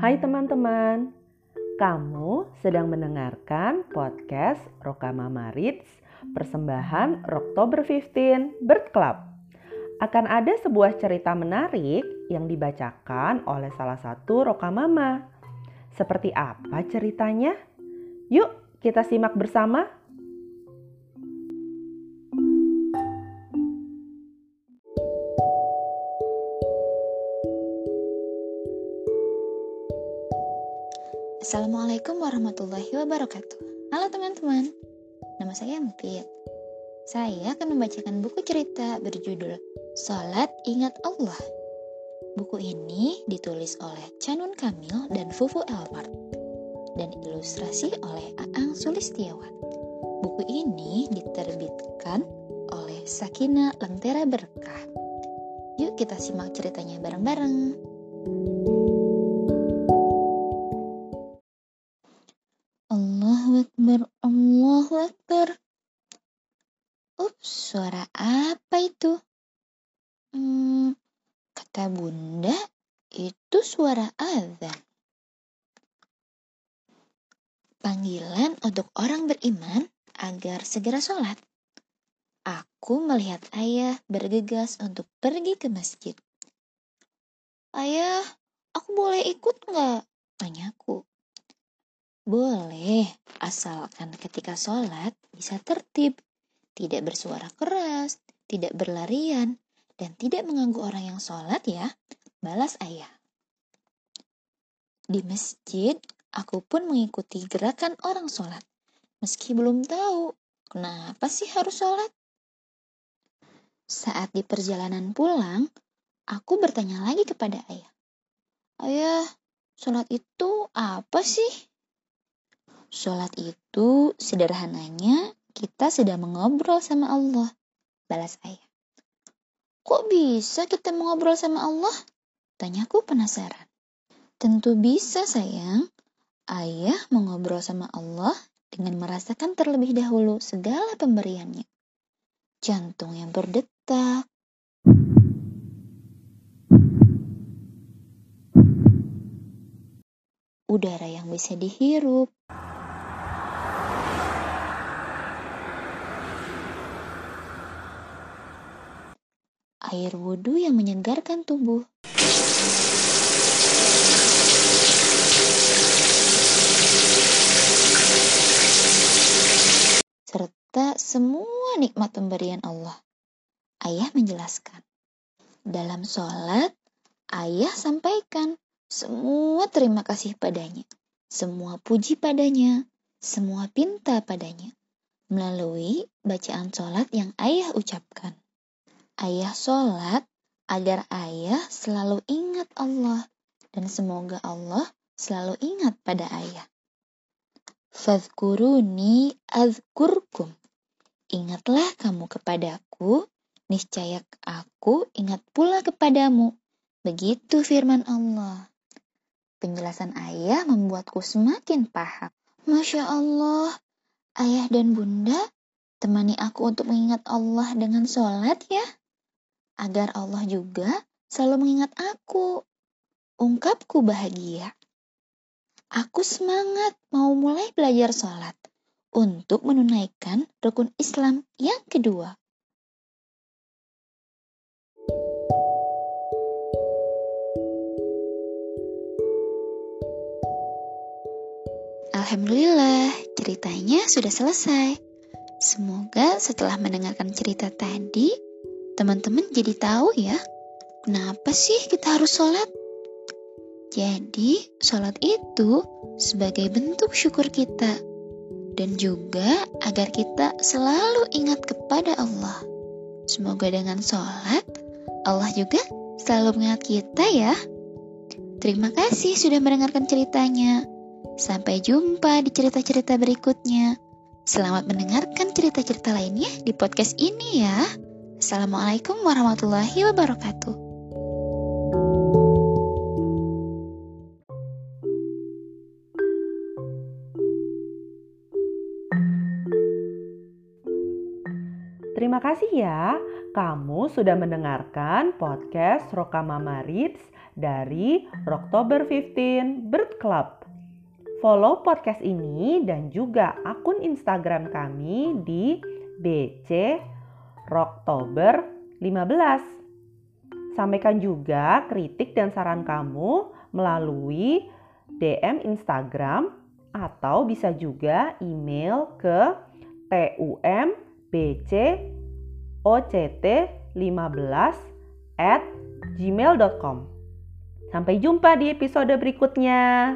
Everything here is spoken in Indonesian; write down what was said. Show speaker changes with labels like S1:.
S1: Hai teman-teman, kamu sedang mendengarkan podcast Rokamama Reads persembahan Oktober 15 Bird Club. Akan ada sebuah cerita menarik yang dibacakan oleh salah satu Rokamama. Seperti apa ceritanya? Yuk kita simak bersama.
S2: Assalamualaikum warahmatullahi wabarakatuh. Halo teman-teman, nama saya Mufid. Saya akan membacakan buku cerita berjudul Salat Ingat Allah. Buku ini ditulis oleh Canun Kamil dan Fufu Elmart dan ilustrasi oleh Aang Sulistiawan. Buku ini diterbitkan oleh Sakina Lentera Berkah. Yuk kita simak ceritanya bareng-bareng. Akbar, suara apa itu? Hmm, kata bunda, itu suara azan. Panggilan untuk orang beriman agar segera sholat. Aku melihat ayah bergegas untuk pergi ke masjid. Ayah, aku boleh ikut nggak? Tanyaku. Boleh, asalkan ketika sholat bisa tertib, tidak bersuara keras, tidak berlarian, dan tidak mengganggu orang yang sholat ya, balas ayah. Di masjid, aku pun mengikuti gerakan orang sholat, meski belum tahu kenapa sih harus sholat. Saat di perjalanan pulang, aku bertanya lagi kepada ayah. Ayah, sholat itu apa sih? Sholat itu sederhananya kita sedang mengobrol sama Allah. Balas ayah. Kok bisa kita mengobrol sama Allah? Tanyaku penasaran. Tentu bisa sayang. Ayah mengobrol sama Allah dengan merasakan terlebih dahulu segala pemberiannya. Jantung yang berdetak, udara yang bisa dihirup, air wudhu yang menyegarkan tubuh. Serta semua nikmat pemberian Allah. Ayah menjelaskan. Dalam sholat, ayah sampaikan semua terima kasih padanya, semua puji padanya, semua pinta padanya, melalui bacaan sholat yang ayah ucapkan. Ayah sholat agar ayah selalu ingat Allah dan semoga Allah selalu ingat pada ayah. Fadhkuruni azkurkum. Ingatlah kamu kepadaku, niscaya aku ingat pula kepadamu. Begitu firman Allah. Penjelasan ayah membuatku semakin paham. Masya Allah, ayah dan bunda temani aku untuk mengingat Allah dengan sholat ya agar Allah juga selalu mengingat aku. Ungkapku bahagia. Aku semangat mau mulai belajar sholat untuk menunaikan rukun Islam yang kedua. Alhamdulillah, ceritanya sudah selesai. Semoga setelah mendengarkan cerita tadi, teman-teman jadi tahu ya, kenapa sih kita harus sholat? Jadi, sholat itu sebagai bentuk syukur kita dan juga agar kita selalu ingat kepada Allah. Semoga dengan sholat, Allah juga selalu mengingat kita ya. Terima kasih sudah mendengarkan ceritanya. Sampai jumpa di cerita-cerita berikutnya. Selamat mendengarkan cerita-cerita lainnya di podcast ini ya. Assalamualaikum warahmatullahi wabarakatuh.
S1: Terima kasih ya, kamu sudah mendengarkan podcast Rokamama Reads dari Oktober 15 Bird Club. Follow podcast ini dan juga akun Instagram kami di BC Rocktober 15. Sampaikan juga kritik dan saran kamu melalui DM Instagram atau bisa juga email ke tumbcoct15 at gmail.com. Sampai jumpa di episode berikutnya.